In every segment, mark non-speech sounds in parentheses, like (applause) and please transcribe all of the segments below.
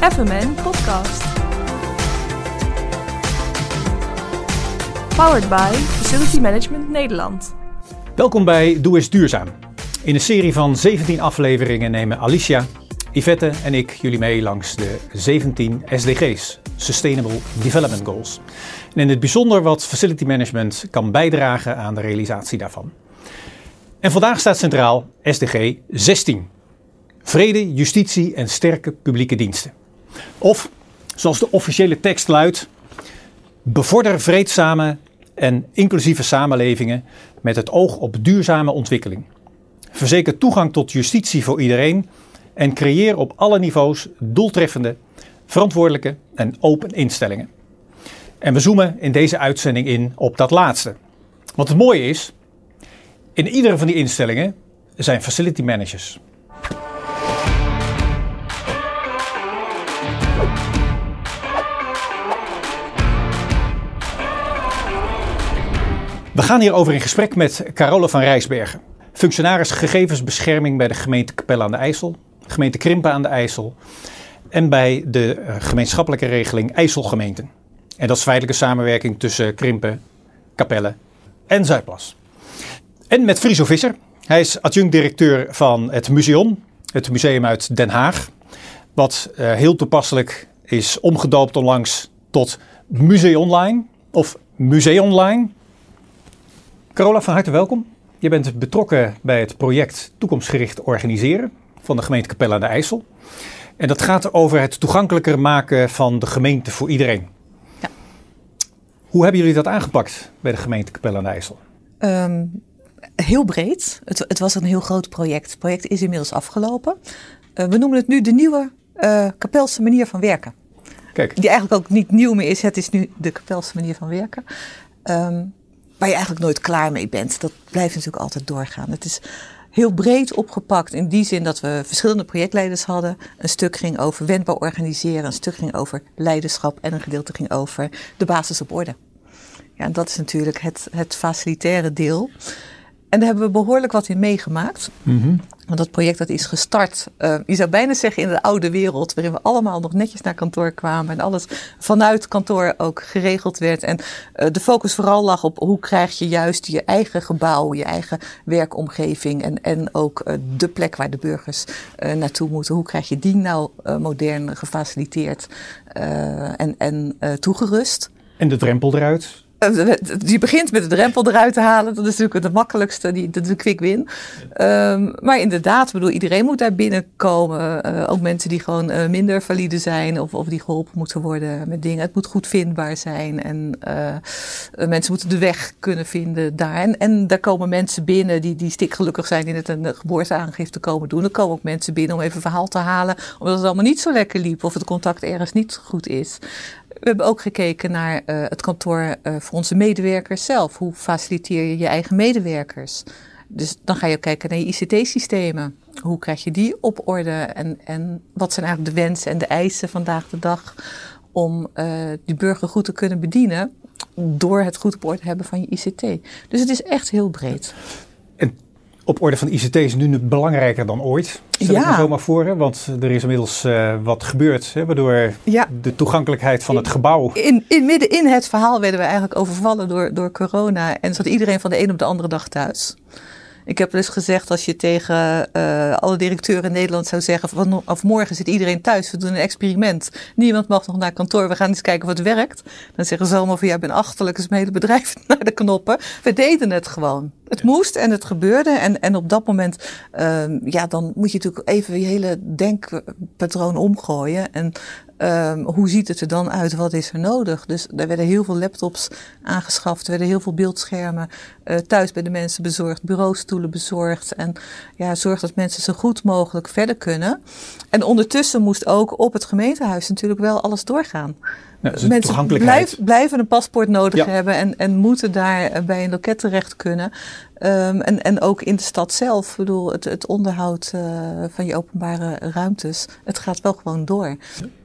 FMN Podcast. Powered by Facility Management Nederland. Welkom bij Doe eens Duurzaam. In een serie van 17 afleveringen nemen Alicia, Yvette en ik jullie mee langs de 17 SDG's, Sustainable Development Goals. En in het bijzonder wat facility management kan bijdragen aan de realisatie daarvan. En vandaag staat centraal SDG 16. Vrede, justitie en sterke publieke diensten. Of, zoals de officiële tekst luidt, bevorder vreedzame en inclusieve samenlevingen met het oog op duurzame ontwikkeling. Verzeker toegang tot justitie voor iedereen en creëer op alle niveaus doeltreffende, verantwoordelijke en open instellingen. En we zoomen in deze uitzending in op dat laatste. Want het mooie is, in iedere van die instellingen zijn facility managers. We gaan hierover in gesprek met Carole van Rijsbergen, functionaris gegevensbescherming bij de gemeente Capelle aan de IJssel, gemeente Krimpen aan de IJssel en bij de eh, gemeenschappelijke regeling IJsselgemeenten. En dat is feitelijke samenwerking tussen Krimpen, Capelle en Zuidplas. En met Friso Visser. Hij is adjunct-directeur van het Museum, het museum uit Den Haag. Wat uh, heel toepasselijk is omgedoopt onlangs tot Museum Online of Museum Online. Carola, van harte welkom. Je bent betrokken bij het project Toekomstgericht Organiseren van de gemeente Capelle aan de IJssel. En dat gaat over het toegankelijker maken van de gemeente voor iedereen. Ja. Hoe hebben jullie dat aangepakt bij de gemeente Capelle aan de IJssel? Um, heel breed. Het, het, was een heel groot project. Het project is inmiddels afgelopen. Uh, we noemen het nu de nieuwe uh, Kapelse manier van werken. Kijk. Die eigenlijk ook niet nieuw meer is. Het is nu de Kapelse manier van werken. Um, waar je eigenlijk nooit klaar mee bent. Dat blijft natuurlijk altijd doorgaan. Het is heel breed opgepakt in die zin dat we verschillende projectleiders hadden. Een stuk ging over wendbaar organiseren, een stuk ging over leiderschap en een gedeelte ging over de basis op orde. Ja, en dat is natuurlijk het, het facilitaire deel. En daar hebben we behoorlijk wat in meegemaakt. Mm Want dat project dat is gestart, uh, je zou bijna zeggen in de oude wereld, waarin we allemaal nog netjes naar kantoor kwamen en alles vanuit kantoor ook geregeld werd. En uh, de focus vooral lag op hoe krijg je juist je eigen gebouw, je eigen werkomgeving en, en ook uh, de plek waar de burgers naartoe moeten. Hoe krijg je die nou modern gefaciliteerd en, en toegerust? En de drempel eruit? Je begint met de drempel eruit te halen. Dat is natuurlijk de makkelijkste, die, de quick win. Um, maar inderdaad, bedoel, iedereen moet daar binnenkomen. Uh, ook mensen die gewoon uh, minder valide zijn of, of die geholpen moeten worden met dingen. Het moet goed vindbaar zijn en mensen moeten de weg kunnen vinden daar. En, en daar komen mensen binnen die, die stikgelukkig zijn die net een geboorteaangifte komen doen. Er komen ook mensen binnen om even verhaal te halen, omdat het allemaal niet zo lekker liep of het contact ergens niet goed is. We hebben ook gekeken naar uh, het kantoor uh, voor onze medewerkers zelf. Hoe faciliteer je je eigen medewerkers? Dus dan ga je ook kijken naar je ICT-systemen. Hoe krijg je die op orde? En, en wat zijn eigenlijk de wensen en de eisen vandaag de dag om uh, die burger goed te kunnen bedienen door het goed op orde hebben van je ICT. Dus het is echt heel breed. En op orde van ICT is nu belangrijker dan ooit. Stel ja. ik me zo maar voor, hè? want er is inmiddels uh, wat gebeurd, hè? waardoor ja. de toegankelijkheid van het gebouw... In, in, midden in het verhaal werden we eigenlijk overvallen door, door corona en zat iedereen van de een op de andere dag thuis. Ik heb dus gezegd, als je tegen uh, alle directeuren in Nederland zou zeggen: van, of morgen zit iedereen thuis, we doen een experiment. Niemand mag nog naar kantoor, we gaan eens kijken wat werkt. Dan zeggen ze allemaal van ja, ik ben achterlijk, is mijn hele bedrijf (laughs) naar de knoppen. We deden het gewoon. Het moest en het gebeurde. En, en op dat moment, uh, ja, dan moet je natuurlijk even je hele denkpatroon omgooien. En Um, hoe ziet het er dan uit? Wat is er nodig? Dus er werden heel veel laptops aangeschaft, er werden heel veel beeldschermen uh, thuis bij de mensen bezorgd, bureaustoelen bezorgd. En ja, zorg dat mensen zo goed mogelijk verder kunnen. En ondertussen moest ook op het gemeentehuis natuurlijk wel alles doorgaan. Ja, dus mensen blijf, blijven een paspoort nodig ja. hebben en, en moeten daar bij een loket terecht kunnen. Um, en, en ook in de stad zelf, ik bedoel, het, het onderhoud uh, van je openbare ruimtes, het gaat wel gewoon door.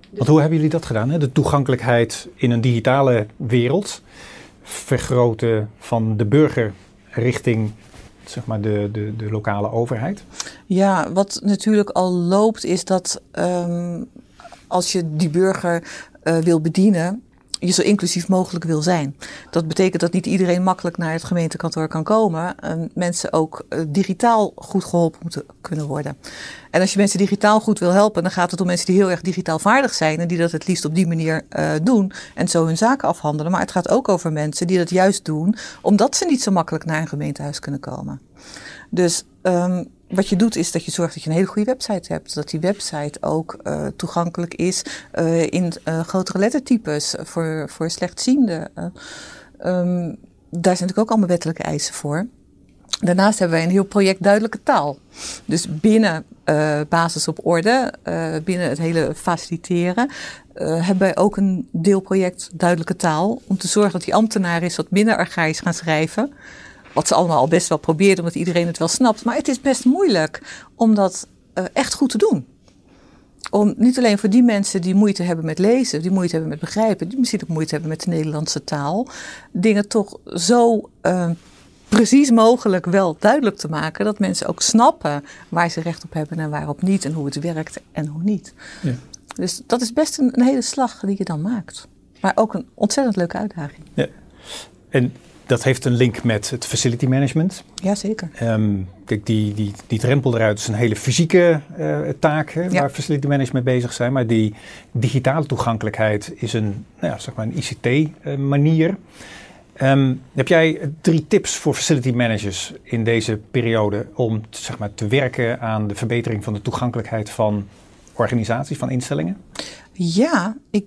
Want hoe hebben jullie dat gedaan? Hè? De toegankelijkheid in een digitale wereld. Vergroten van de burger richting zeg maar de, de, de lokale overheid. Ja, wat natuurlijk al loopt is dat um, als je die burger wil bedienen, je zo inclusief mogelijk wil zijn. Dat betekent dat niet iedereen makkelijk naar het gemeentekantoor kan komen. En mensen ook uh, digitaal goed geholpen moeten kunnen worden. En als je mensen digitaal goed wil helpen, dan gaat het om mensen die heel erg digitaal vaardig zijn en die dat het liefst op die manier uh, doen en zo hun zaken afhandelen. Maar het gaat ook over mensen die dat juist doen omdat ze niet zo makkelijk naar een gemeentehuis kunnen komen. Dus um, wat je doet is dat je zorgt dat je een hele goede website hebt. Dat die website ook uh, toegankelijk is uh, in uh, grotere lettertypes voor, voor slechtzienden. Um, daar zijn natuurlijk ook allemaal wettelijke eisen voor. Daarnaast hebben wij een heel project duidelijke taal. Dus binnen basis op orde, binnen het hele faciliteren, hebben wij ook een deelproject duidelijke taal. Om te zorgen dat die ambtenaren is wat minder archaïs gaan schrijven. Wat ze allemaal al best wel probeerden, omdat iedereen het wel snapt. Maar het is best moeilijk om dat uh, echt goed te doen. Om niet alleen voor die mensen die moeite hebben met lezen, die moeite hebben met begrijpen, die misschien ook moeite hebben met de Nederlandse taal, dingen toch zo uh, precies mogelijk wel duidelijk te maken dat mensen ook snappen waar ze recht op hebben en waarop niet en hoe het werkt en hoe niet. Ja. Dus dat is best een, een hele slag die je dan maakt. Maar ook een ontzettend leuke uitdaging. Ja. En dat heeft een link met het facility management. Jazeker. Um, kijk, die, die, die drempel eruit is een hele fysieke uh, taak hè, waar facility management mee bezig zijn. Maar die digitale toegankelijkheid is een, nou ja, zeg maar een ICT-manier. Uh, um, heb jij drie tips voor facility managers in deze periode om zeg maar, te werken aan de verbetering van de toegankelijkheid van organisaties, van instellingen? Ja, ik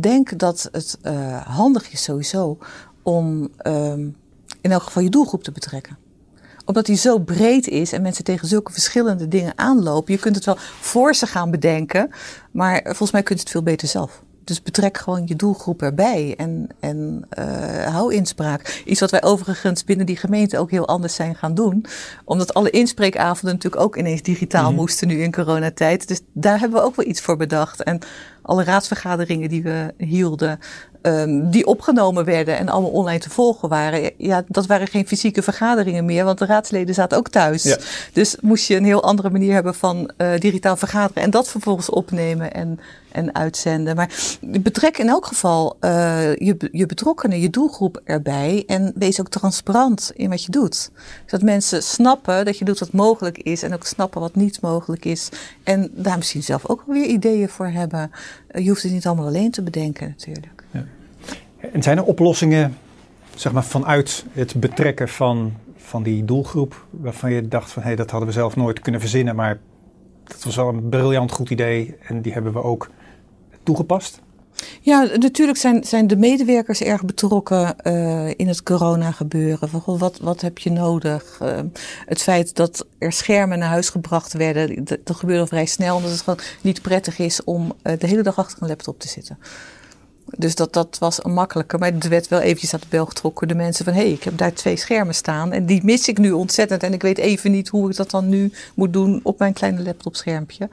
denk dat het uh, handig is sowieso om um, in elk geval je doelgroep te betrekken omdat die zo breed is en mensen tegen zulke verschillende dingen aanlopen. Je kunt het wel voor ze gaan bedenken, maar volgens mij kunt je het veel beter zelf. Dus betrek gewoon je doelgroep erbij en, en uh, hou inspraak. Iets wat wij overigens binnen die gemeente ook heel anders zijn gaan doen. Omdat alle inspreekavonden natuurlijk ook ineens digitaal mhm. moesten nu in coronatijd. Dus daar hebben we ook wel iets voor bedacht. En alle raadsvergaderingen die we hielden, um, die opgenomen werden en allemaal online te volgen waren. Ja, dat waren geen fysieke vergaderingen meer, want de raadsleden zaten ook thuis. Ja. Dus moest je een heel andere manier hebben van uh, digitaal vergaderen en dat vervolgens opnemen en, en uitzenden. Maar betrek in elk geval uh, je, je betrokkenen, je doelgroep erbij en wees ook transparant in wat je doet. Zodat mensen snappen dat je doet wat mogelijk is en ook snappen wat niet mogelijk is. En daar misschien zelf ook weer ideeën voor hebben. Uh, je hoeft het niet allemaal alleen te bedenken natuurlijk. Ja. En zijn er oplossingen zeg maar, vanuit het betrekken van, van die doelgroep waarvan je dacht van hé, hey, dat hadden we zelf nooit kunnen verzinnen, maar dat was wel een briljant goed idee en die hebben we ook toegepast? Ja, natuurlijk zijn, zijn de medewerkers erg betrokken uh, in het corona gebeuren. Wat, wat heb je nodig? Uh, het feit dat er schermen naar huis gebracht werden, dat, gebeurde vrij snel. Omdat het gewoon niet prettig is om uh, de hele dag achter een laptop te zitten. Dus dat, dat was een makkelijke. Maar er werd wel eventjes aan de bel getrokken. De mensen van, hé, hey, ik heb daar twee schermen staan. En die mis ik nu ontzettend. En ik weet even niet hoe ik dat dan nu moet doen op mijn kleine laptopschermpje.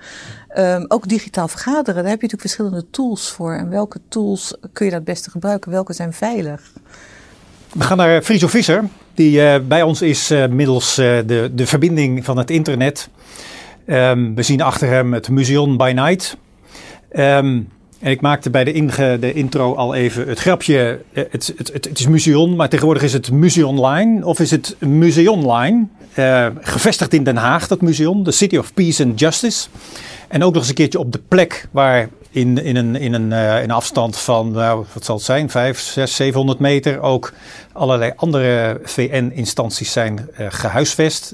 Um, ook digitaal vergaderen, daar heb je natuurlijk verschillende tools voor. En welke tools kun je dat het beste gebruiken? Welke zijn veilig? We gaan naar Friso Visser, die uh, bij ons is uh, middels uh, de, de verbinding van het internet. Um, we zien achter hem het Museum by Night. Um, en ik maakte bij de, de intro al even het grapje. Eh, het, het, het, het is Museon, maar tegenwoordig is het Museonline. Of is het Museonline? Uh, gevestigd in Den Haag, dat museum. De City of Peace and Justice. En ook nog eens een keertje op de plek waar in, in, een, in, een, uh, in afstand van, nou, wat zal het zijn, 5, 6, 700 meter ook allerlei andere VN-instanties zijn gehuisvest.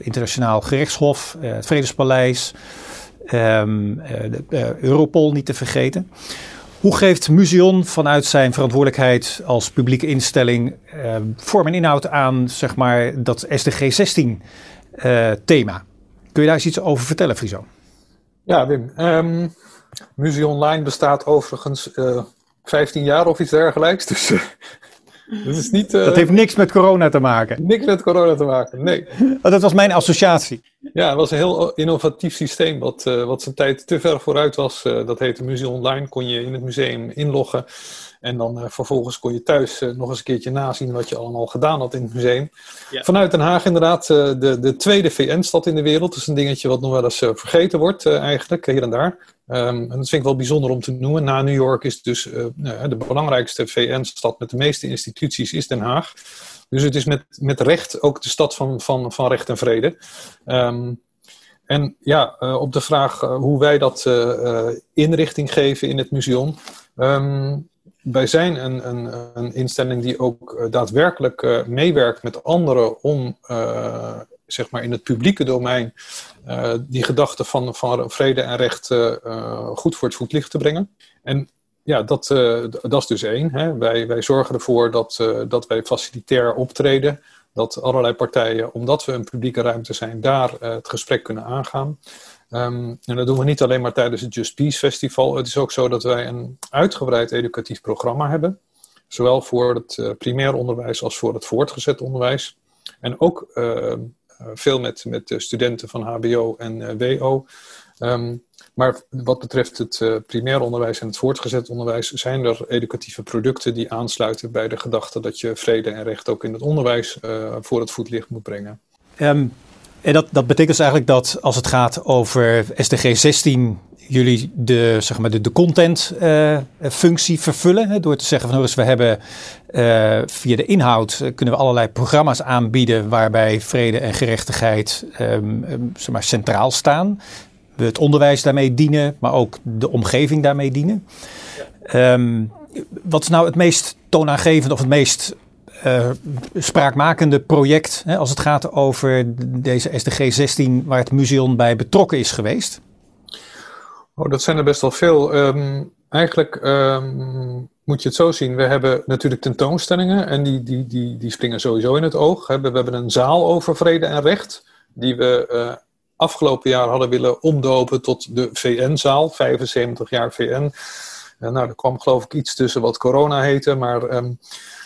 Internationaal Gerechtshof, het Vredespaleis, Um, de, uh, Europol niet te vergeten. Hoe geeft Museon vanuit zijn verantwoordelijkheid als publieke instelling uh, vorm en inhoud aan zeg maar, dat SDG 16 uh, thema? Kun je daar eens iets over vertellen, Friso? Ja, Wim. Um, Museum Online bestaat overigens 15 jaar of iets dergelijks. Dus dat, is niet, dat heeft niks met corona te maken. Niks met corona te maken, nee. Oh, dat was mijn associatie. Ja, het was een heel innovatief systeem wat, uh, wat zijn tijd te ver vooruit was. Uh, dat heette Museum Online. Kon je in het museum inloggen. En dan uh, vervolgens kon je thuis nog eens een keertje nazien wat je allemaal gedaan had in het museum. Ja. Vanuit Den Haag inderdaad de, de tweede VN-stad in de wereld. Dat is een dingetje wat nog wel eens vergeten wordt eigenlijk, hier en daar. Um, en dat vind ik wel bijzonder om te noemen. Na New York is dus de belangrijkste VN-stad met de meeste instituties is Den Haag. Dus het is met, met recht ook de stad van, van, van recht en vrede. Um, en ja, uh, op de vraag hoe wij dat uh, inrichting geven in het museum. Um, wij zijn een, een, een, instelling die ook daadwerkelijk meewerkt met anderen om zeg maar in het publieke domein die gedachte van, van vrede en recht goed voor het voetlicht te brengen. En ja, dat, dat is dus één. Hè. Wij, wij zorgen ervoor dat, dat wij facilitair optreden. Dat allerlei partijen, omdat we een publieke ruimte zijn, daar het gesprek kunnen aangaan. Um, en dat doen we niet alleen maar tijdens het Just Peace Festival. Het is ook zo dat wij een uitgebreid educatief programma hebben. Zowel voor het primair onderwijs als voor het voortgezet onderwijs. En ook veel met, met studenten van HBO en WO. Um, maar wat betreft het primair onderwijs en het voortgezet onderwijs zijn er educatieve producten die aansluiten bij de gedachte dat je vrede en recht ook in het onderwijs voor het voetlicht moet brengen. En dat, dat betekent dus eigenlijk dat als het gaat over SDG 16, jullie de, zeg maar de, de content uh, functie vervullen. Hè, door te zeggen van dus we hebben via de inhoud kunnen we allerlei programma's aanbieden waarbij vrede en gerechtigheid um, zeg maar, centraal staan we het onderwijs daarmee dienen, maar ook de omgeving daarmee dienen. Um, wat is nou het meest toonaangevend of het meest uh, spraakmakende project hè, als het gaat over deze SDG 16 waar het museum bij betrokken is geweest? Oh, dat zijn er best wel veel. Um, eigenlijk um, moet je het zo zien. We hebben natuurlijk tentoonstellingen en die, die, die, die springen sowieso in het oog. We hebben een zaal over vrede en recht die we uh, afgelopen jaar hadden willen omdopen tot de VN-zaal, 75 jaar VN. Nou, er kwam geloof ik iets tussen wat corona heette, maar um,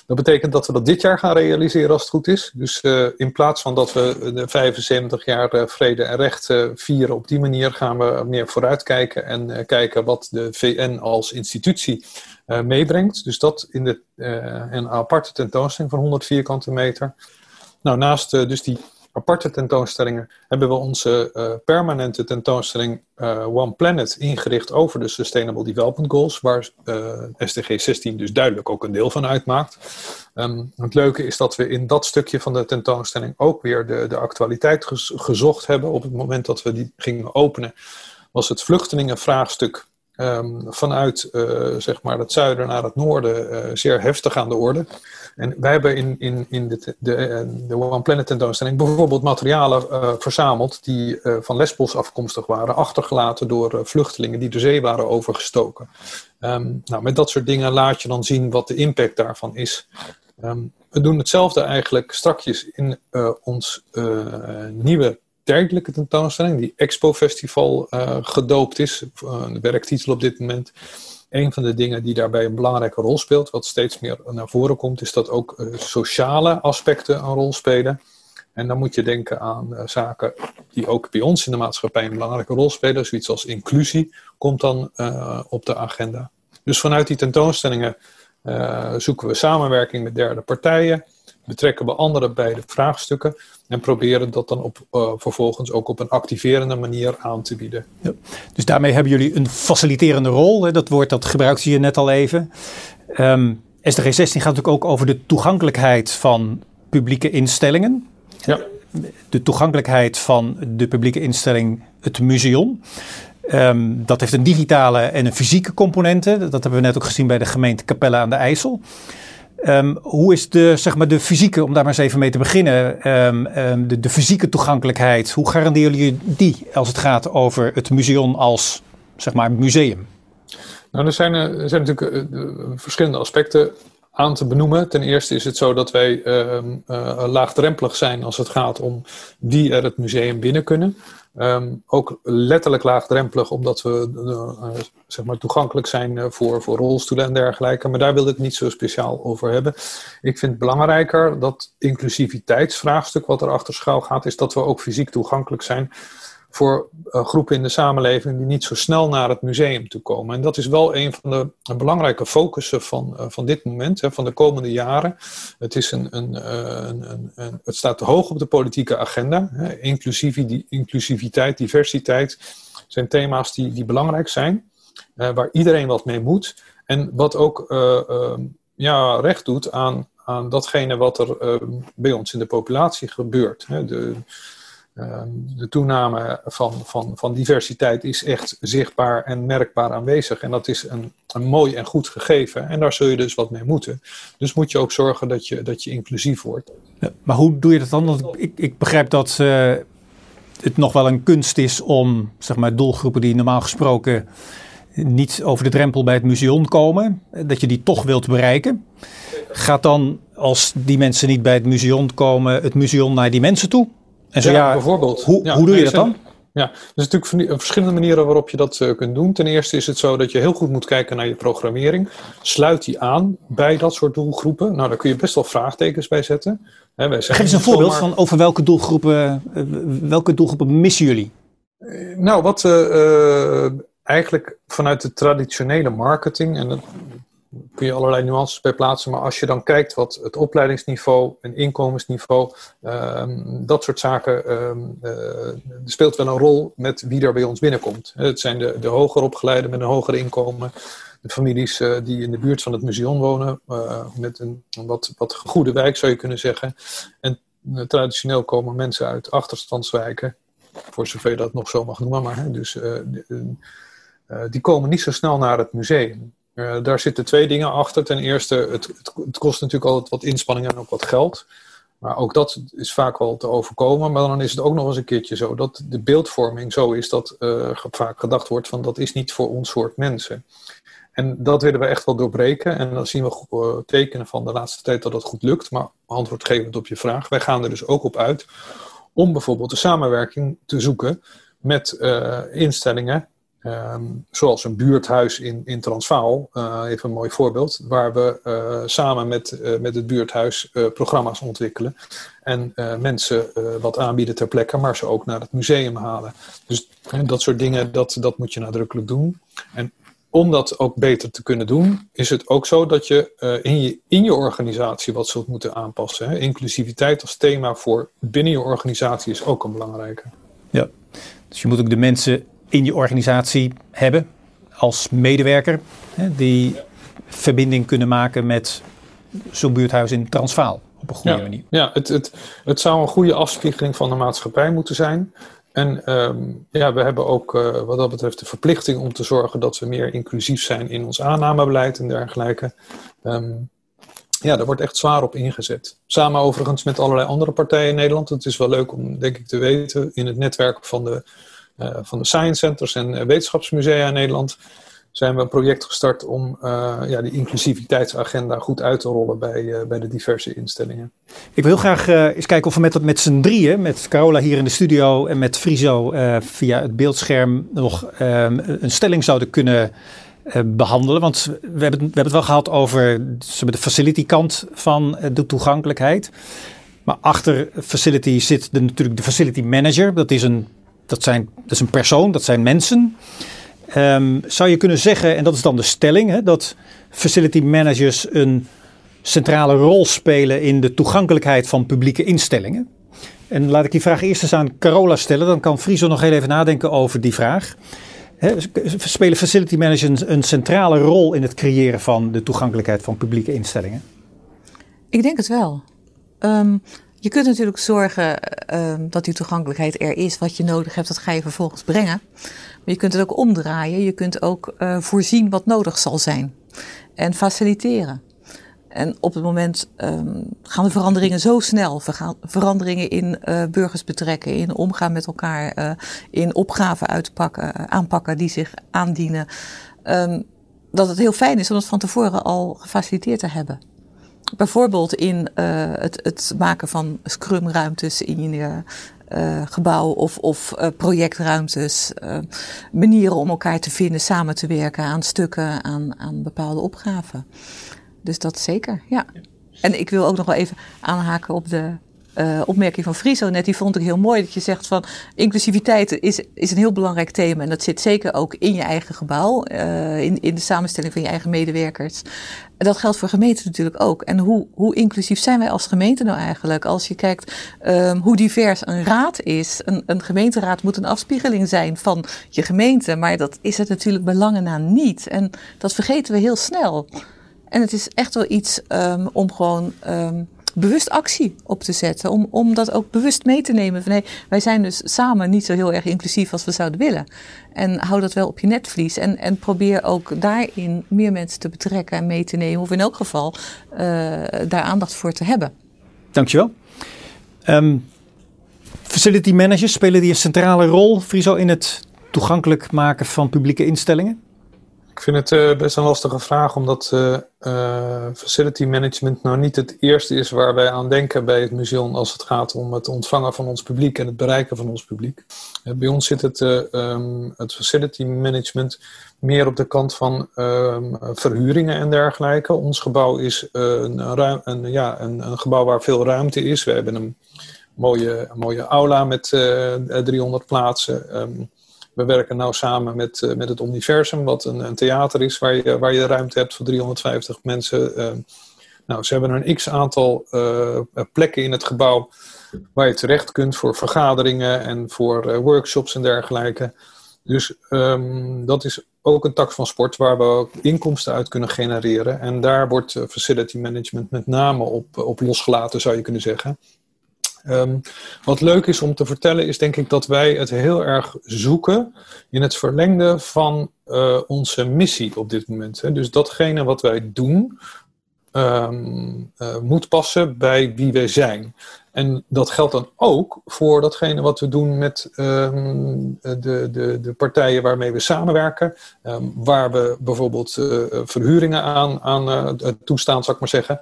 dat betekent dat we dat dit jaar gaan realiseren als het goed is. Dus uh, in plaats van dat we de 75 jaar uh, vrede en recht vieren, op die manier gaan we meer vooruitkijken en kijken wat de VN als institutie meebrengt. Dus dat in de, een aparte tentoonstelling van 100 vierkante meter. Nou, naast dus die aparte tentoonstellingen hebben we onze uh, permanente tentoonstelling uh, One Planet ingericht over de Sustainable Development Goals, waar uh, SDG 16 dus duidelijk ook een deel van uitmaakt. Um, het leuke is dat we in dat stukje van de tentoonstelling ook weer de, de actualiteit gezocht hebben. Op het moment dat we die gingen openen, was het vluchtelingenvraagstuk um, vanuit zeg maar het zuiden naar het noorden zeer heftig aan de orde. En wij hebben in, in, in de, de, de One Planet tentoonstelling bijvoorbeeld materialen verzameld die van Lesbos afkomstig waren, achtergelaten door vluchtelingen die de zee waren overgestoken. Um, nou, met dat soort dingen laat je dan zien wat de impact daarvan is. Um, we doen hetzelfde eigenlijk strakjes in ons nieuwe tijdelijke tentoonstelling, die Expo Festival gedoopt is, de werktitel op dit moment een van de dingen die daarbij een belangrijke rol speelt, wat steeds meer naar voren komt, is dat ook uh, sociale aspecten een rol spelen. En dan moet je denken aan zaken die ook bij ons in de maatschappij een belangrijke rol spelen. Zoiets als inclusie komt dan op de agenda. Dus vanuit die tentoonstellingen zoeken we samenwerking met derde partijen betrekken we anderen bij de vraagstukken en proberen dat dan op, uh, vervolgens ook op een activerende manier aan te bieden. Ja. Dus daarmee hebben jullie een faciliterende rol. Hè? Dat woord dat gebruikte je net al even. Um, SDG 16 gaat natuurlijk ook over de toegankelijkheid van publieke instellingen. Ja. De toegankelijkheid van de publieke instelling, het museum. Um, dat heeft een digitale en een fysieke componente. Dat hebben we net ook gezien bij de gemeente Capelle aan de IJssel. Um, hoe is de, zeg maar, de fysieke, om daar maar eens even mee te beginnen, um, um, de, de, fysieke toegankelijkheid, hoe garanderen jullie die als het gaat over het museum als zeg maar, museum? Nou, er zijn, er zijn natuurlijk uh, verschillende aspecten aan te benoemen. Ten eerste is het zo dat wij ehm, laagdrempelig zijn als het gaat om wie er het museum binnen kunnen. Ehm, ook letterlijk laagdrempelig, omdat we uh, zeg maar toegankelijk zijn uh, voor, voor rolstoelen en dergelijke. Maar daar wil ik niet zo speciaal over hebben. Ik vind het belangrijker dat inclusiviteitsvraagstuk wat er achter schuil gaat, is dat we ook fysiek toegankelijk zijn voor uh, groepen in de samenleving die niet zo snel naar het museum toe komen. En dat is wel een van de belangrijke focussen van, uh, van dit moment, hè, van de komende jaren. Het, is een, een, uh, een, een, het staat hoog op de politieke agenda. Hè. inclusiviteit, diversiteit zijn thema's die, die belangrijk zijn, waar iedereen wat mee moet. En wat ook ehm, ja, recht doet aan, aan datgene wat er ehm, bij ons in de populatie gebeurt. Hè. De, de toename van, van, van diversiteit is echt zichtbaar en merkbaar aanwezig. En dat is een, een mooi en goed gegeven. En daar zul je dus wat mee moeten. Dus moet je ook zorgen dat je, dat je inclusief wordt. Maar hoe doe je dat dan? Want ik, ik begrijp dat uh, het nog wel een kunst is om zeg maar, doelgroepen die normaal gesproken niet over de drempel bij het museum komen, dat je die toch wilt bereiken. Gaat dan, als die mensen niet bij het museum komen, het museum naar die mensen toe? En zo ja, bijvoorbeeld. Hoe, hoe doe je dat dan? Ja, er zijn natuurlijk verschillende manieren waarop je dat uh, kunt doen. Ten eerste is het zo dat je heel goed moet kijken naar je programmering. Sluit die aan bij dat soort doelgroepen? Nou, daar kun je best wel vraagtekens bij zetten. He, wij Geef eens een voorbeeld van over welke doelgroepen, uh, welke doelgroepen missen jullie? Uh, nou, wat eigenlijk vanuit de traditionele marketing, en dat kun je allerlei nuances bij plaatsen. Maar als je dan kijkt wat het opleidingsniveau en inkomensniveau, ehm, dat soort zaken, um, speelt wel een rol met wie er bij ons binnenkomt. Het zijn de, de hoger opgeleiden met een hoger inkomen. De families uh, die in de buurt van het museum wonen, uh, met een wat, wat goede wijk zou je kunnen zeggen. En traditioneel komen mensen uit achterstandswijken, voor zover je dat nog zo mag noemen. Maar, hè, dus die komen niet zo snel naar het museum. Uh, daar zitten twee dingen achter. Ten eerste, het, het, kost natuurlijk altijd wat inspanningen en ook wat geld. Maar ook dat is vaak wel te overkomen. Maar dan is het ook nog eens een keertje zo dat de beeldvorming zo is dat uh, vaak gedacht wordt van dat is niet voor ons soort mensen. En dat willen we echt wel doorbreken. En dan zien we uh, tekenen van de laatste tijd dat dat goed lukt. Maar antwoordgevend op je vraag, wij gaan er dus ook op uit om bijvoorbeeld de samenwerking te zoeken met instellingen Ehm, zoals een buurthuis in, in Transvaal, uh, even een mooi voorbeeld, waar we uh, samen met, uh, met het buurthuis programma's ontwikkelen en mensen wat aanbieden ter plekke, maar ze ook naar het museum halen. Dus dat soort dingen, dat, dat moet je nadrukkelijk doen. En om dat ook beter te kunnen doen, is het ook zo dat je in, je in je organisatie wat zult moeten aanpassen. Hè? Inclusiviteit als thema voor binnen je organisatie is ook een belangrijke. Ja, dus je moet ook de mensen in je organisatie hebben als medewerker hè, die verbinding kunnen maken met zo'n buurthuis in Transvaal op een goede manier. Ja, het, het, het zou een goede afspiegeling van de maatschappij moeten zijn. En um, ja, we hebben ook uh, wat dat betreft de verplichting om te zorgen dat we meer inclusief zijn in ons aannamebeleid en dergelijke. Um, ja, daar wordt echt zwaar op ingezet. Samen overigens met allerlei andere partijen in Nederland. Het is wel leuk om, denk ik, te weten in het netwerk van de eh, van de science centers en eh, wetenschapsmusea in Nederland zijn we een project gestart om uh, ja, die inclusiviteitsagenda goed uit te rollen bij, bij de diverse instellingen. Ik wil heel graag eens kijken of we met, met z'n drieën, met Carola hier in de studio en met Friso via het beeldscherm nog ehm, een stelling zouden kunnen behandelen. Want we hebben, we hebben het wel gehad over de facility kant van de toegankelijkheid. Maar achter facility zit de, natuurlijk de facility manager. Dat is een dat, zijn, dat is een persoon, dat zijn mensen. Um, zou je kunnen zeggen, en dat is dan de stelling, hè, dat facility managers een centrale rol spelen in de toegankelijkheid van publieke instellingen? En laat ik die vraag eerst eens aan Carola stellen, dan kan Friso nog heel even nadenken over die vraag. Spelen facility managers een centrale rol in het creëren van de toegankelijkheid van publieke instellingen? Ik denk het wel. Um, je kunt natuurlijk zorgen ehm, dat die toegankelijkheid er is. Wat je nodig hebt, dat ga je vervolgens brengen. Maar je kunt het ook omdraaien. Je kunt ook uh, voorzien wat nodig zal zijn. En faciliteren. En op het moment um, gaan de veranderingen zo snel. Veranderingen in uh, burgers betrekken, in omgaan met elkaar, uh, in opgaven uitpakken, aanpakken die zich aandienen. Um, dat het heel fijn is om dat van tevoren al gefaciliteerd te hebben. Bijvoorbeeld in het, het, maken van scrumruimtes in je gebouw of, of projectruimtes. manieren om elkaar te vinden, samen te werken aan stukken, aan, aan bepaalde opgaven. Dus dat zeker, ja. En ik wil ook nog wel even aanhaken op de uh, opmerking van Friso net. Die vond ik heel mooi. Dat je zegt van inclusiviteit is, is een heel belangrijk thema. En dat zit zeker ook in je eigen gebouw. Uh, in, in de samenstelling van je eigen medewerkers. Dat geldt voor gemeenten natuurlijk ook. En hoe, hoe inclusief zijn wij als gemeente nou eigenlijk? Als je kijkt um, hoe divers een raad is. Een, een gemeenteraad moet een afspiegeling zijn van je gemeente. Maar dat is het natuurlijk belangen na niet. En dat vergeten we heel snel. En het is echt wel iets um, om gewoon um, bewust actie op te zetten. Om, om dat ook bewust mee te nemen. Van, hey, wij zijn dus samen niet zo heel erg inclusief als we zouden willen. En hou dat wel op je netvlies. En, en probeer ook daarin meer mensen te betrekken en mee te nemen. Of in elk geval uh, daar aandacht voor te hebben. Dankjewel. Um, facility managers, spelen die een centrale rol, Friso, in het toegankelijk maken van publieke instellingen? Ik vind het uh, best een lastige vraag, omdat uh, uh, facility management nou niet het eerste is waar wij aan denken bij het museum als het gaat om het ontvangen van ons publiek en het bereiken van ons publiek. bij ons zit het, um, het facility management meer op de kant van um, verhuringen en dergelijke. Ons gebouw is een, een, ja, een, een, gebouw waar veel ruimte is. We hebben een mooie, mooie aula met 300 plaatsen. Um, we werken nou samen met, uh, met het Omniversum, wat een, een, theater is waar je, waar je ruimte hebt voor 350 mensen. Uh, nou, ze hebben een x aantal uh, plekken in het gebouw waar je terecht kunt voor vergaderingen en voor workshops en dergelijke. Dus um, dat is ook een tak van sport waar we ook inkomsten uit kunnen genereren. En daar wordt facility management met name op, op losgelaten, zou je kunnen zeggen. Um, wat leuk is om te vertellen is denk ik dat wij het heel erg zoeken in het verlengde van uh, onze missie op dit moment. Hè. Dus datgene wat wij doen um, uh, moet passen bij wie wij zijn. En dat geldt dan ook voor datgene wat we doen met um, de, de, de partijen waarmee we samenwerken. Waar we bijvoorbeeld uh, verhuringen aan, aan toestaan, zou ik maar zeggen.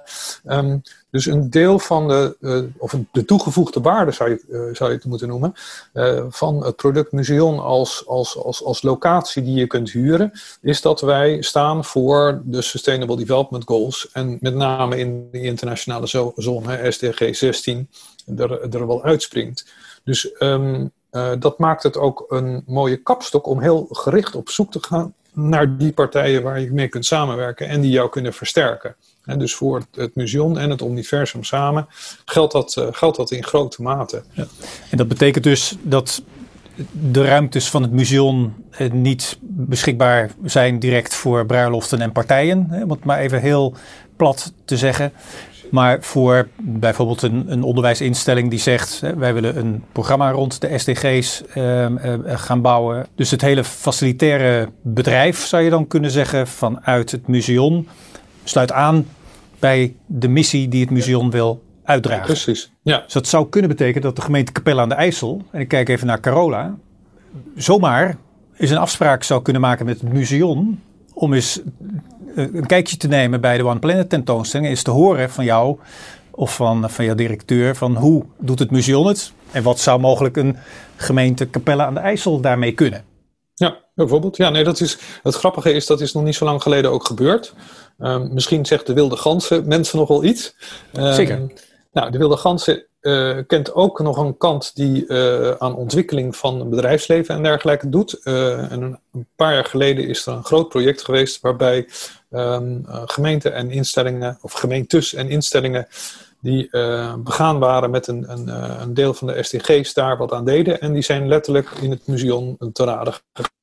Dus een deel van de, uh, of de toegevoegde waarde zou je, uh, zou je het moeten noemen, uh, van het product Museum als, als, als, als locatie die je kunt huren, is dat wij staan voor de Sustainable Development Goals. En met name in de internationale zone, SDG 16, er, er wel uitspringt. Dus um, dat maakt het ook een mooie kapstok om heel gericht op zoek te gaan naar die partijen waar je mee kunt samenwerken en die jou kunnen versterken. Dus voor het museum en het universum samen geldt dat, uh, geldt dat in grote mate. Ja. En dat betekent dus dat de ruimtes van het museum eh, niet beschikbaar zijn direct voor bruiloften en partijen. Om het maar even heel plat te zeggen. Maar voor bijvoorbeeld een, een onderwijsinstelling die zegt: hè, wij willen een programma rond de SDG's uh, uh, gaan bouwen. Dus het hele facilitaire bedrijf, zou je dan kunnen zeggen, vanuit het museum, sluit aan bij de missie die het museum wil uitdragen. Precies. Ja. Dus dat zou kunnen betekenen dat de gemeente Capelle aan de IJssel, en ik kijk even naar Carola, zomaar eens een afspraak zou kunnen maken met het museum om eens eh, een kijkje te nemen bij de One Planet tentoonstelling. Is te horen van jou of van, van jouw directeur van hoe doet het museum het? En wat zou mogelijk een gemeente Capelle aan de IJssel daarmee kunnen? Bijvoorbeeld. Ja, nee, dat is, het grappige is, dat is nog niet zo lang geleden ook gebeurd. Um, misschien zegt de wilde ganzen mensen nog wel iets. Um, Zeker. Nou, de wilde ganzen uh, kent ook nog een kant die uh, aan ontwikkeling van bedrijfsleven en dergelijke doet. Uh, en een, een, paar jaar geleden is er een groot project geweest waarbij um, gemeenten en instellingen, of gemeentes en instellingen, die begaan waren met een, een, een, deel van de SDG's daar wat aan deden. En die zijn letterlijk in het museum te raden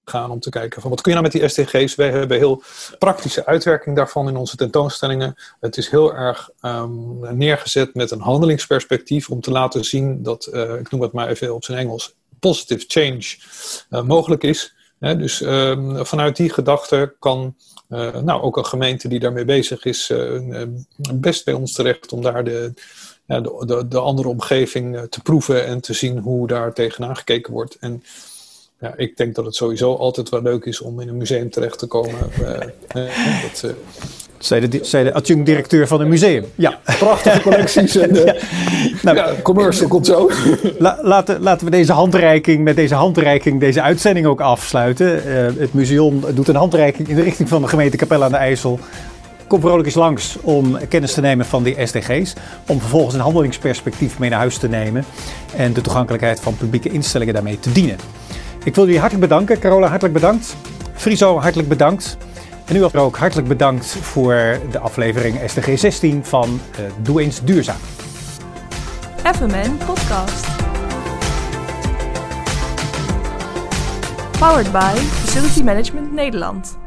gaan om te kijken van wat kun je nou met die SDG's. Wij hebben heel praktische uitwerking daarvan in onze tentoonstellingen. Het is heel erg um, neergezet met een handelingsperspectief om te laten zien dat, uh, ik noem het maar even op zijn Engels, positive change uh, mogelijk is. dus um, vanuit die gedachte kan uh, nou, ook een gemeente die daarmee bezig is best bij ons terecht om daar de, de, de, de andere omgeving te proeven en te zien hoe daar tegenaan gekeken wordt. En ja, ik denk dat het sowieso altijd wel leuk is om in een museum terecht te komen. (laughs) Uh, dat, uh, Zij de, zij de adjunct-directeur van een museum. Ja. Prachtige (laughs) collecties en uh, nou, ja, commercial komt zo. La, laten, laten we deze handreiking, met deze handreiking deze uitzending ook afsluiten. Uh, het museum doet een handreiking in de richting van de gemeente Capelle aan de IJssel. Kom vrolijk eens langs om kennis te nemen van die SDG's. Om vervolgens een handelingsperspectief mee naar huis te nemen. En de toegankelijkheid van publieke instellingen daarmee te dienen. Ik wil jullie hartelijk bedanken. Carola, hartelijk bedankt. Friso, hartelijk bedankt. En u ook hartelijk bedankt voor de aflevering SDG 16 van uh, Doe eens duurzaam. FMN Podcast. Powered by Facility Management Nederland.